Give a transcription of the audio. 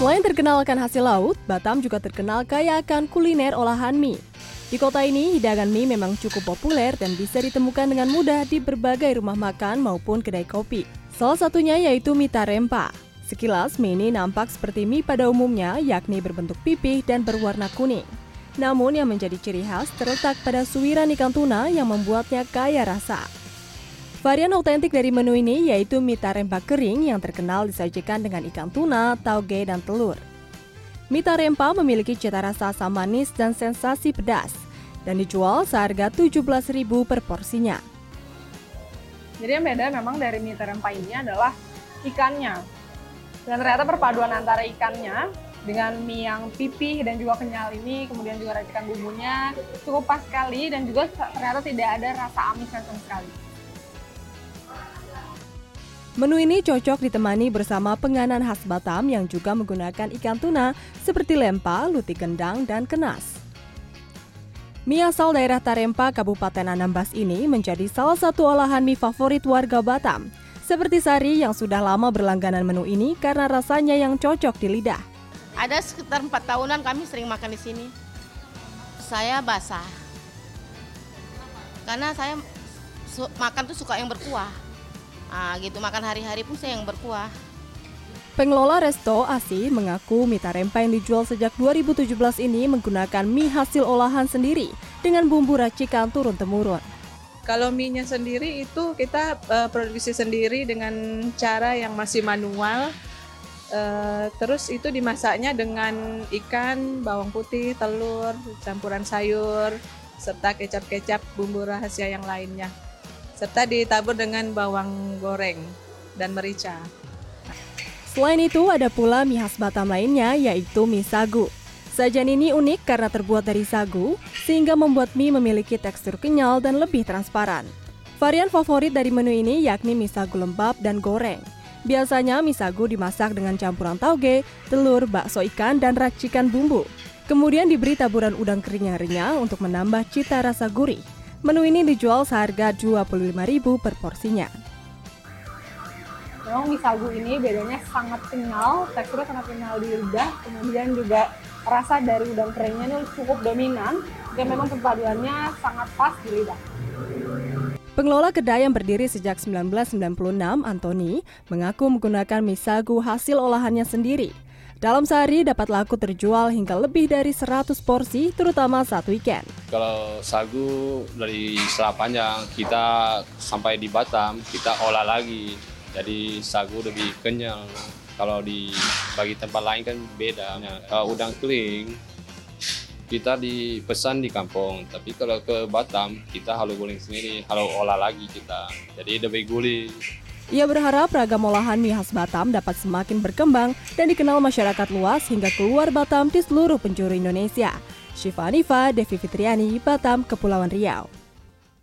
Selain terkenal akan hasil laut, Batam juga terkenal kaya akan kuliner olahan mie. Di kota ini, hidangan mie memang cukup populer dan bisa ditemukan dengan mudah di berbagai rumah makan maupun kedai kopi. Salah satunya yaitu mie tarempa. Sekilas, mie ini nampak seperti mie pada umumnya, yakni berbentuk pipih dan berwarna kuning. Namun yang menjadi ciri khas terletak pada suiran ikan tuna yang membuatnya kaya rasa. Varian otentik dari menu ini yaitu mie tarempa kering yang terkenal disajikan dengan ikan tuna, tauge, dan telur. Mie tarempa memiliki cita rasa asam manis dan sensasi pedas dan dijual seharga 17.000 per porsinya. Jadi yang beda memang dari mie tarempa ini adalah ikannya. Dan ternyata perpaduan antara ikannya dengan mie yang pipih dan juga kenyal ini, kemudian juga racikan bumbunya cukup pas sekali dan juga ternyata tidak ada rasa amis sama sekali. Menu ini cocok ditemani bersama penganan khas Batam yang juga menggunakan ikan tuna seperti lempa, luti gendang, dan kenas. Mie asal daerah Tarempa, Kabupaten Anambas ini menjadi salah satu olahan mie favorit warga Batam. Seperti Sari yang sudah lama berlangganan menu ini karena rasanya yang cocok di lidah. Ada sekitar empat tahunan kami sering makan di sini. Saya basah. Karena saya makan tuh suka yang berkuah. Ah, gitu makan hari-hari pun saya yang berkuah. Pengelola Resto Asi mengaku mie tarempa yang dijual sejak 2017 ini menggunakan mie hasil olahan sendiri dengan bumbu racikan turun-temurun. Kalau mie-nya sendiri itu kita uh, produksi sendiri dengan cara yang masih manual. Uh, terus itu dimasaknya dengan ikan, bawang putih, telur, campuran sayur, serta kecap-kecap bumbu rahasia yang lainnya serta ditabur dengan bawang goreng dan merica. Selain itu, ada pula mie khas Batam lainnya, yaitu mie sagu. Sajian ini unik karena terbuat dari sagu, sehingga membuat mie memiliki tekstur kenyal dan lebih transparan. Varian favorit dari menu ini yakni mie sagu lembab dan goreng. Biasanya mie sagu dimasak dengan campuran tauge, telur, bakso ikan, dan racikan bumbu. Kemudian diberi taburan udang kering yang renyah untuk menambah cita rasa gurih. Menu ini dijual seharga 25.000 per porsinya. Memang mie sagu ini bedanya sangat kenyal, teksturnya sangat kenyal di lidah, kemudian juga rasa dari udang keringnya ini cukup dominan, dan memang perpaduannya sangat pas di lidah. Pengelola kedai yang berdiri sejak 1996, Anthony, mengaku menggunakan mie sagu hasil olahannya sendiri. Dalam sehari dapat laku terjual hingga lebih dari 100 porsi, terutama saat weekend. Kalau sagu dari setelah panjang kita sampai di Batam, kita olah lagi. Jadi sagu lebih kenyal. Kalau di bagi tempat lain kan beda. Uh, udang kering kita dipesan di kampung, tapi kalau ke Batam kita halu guling sendiri, halu olah lagi kita. Jadi lebih gurih. Ia berharap ragam olahan mie khas Batam dapat semakin berkembang dan dikenal masyarakat luas hingga keluar Batam di seluruh penjuru Indonesia. Syifa Anifa, Devi Fitriani, Batam, Kepulauan Riau.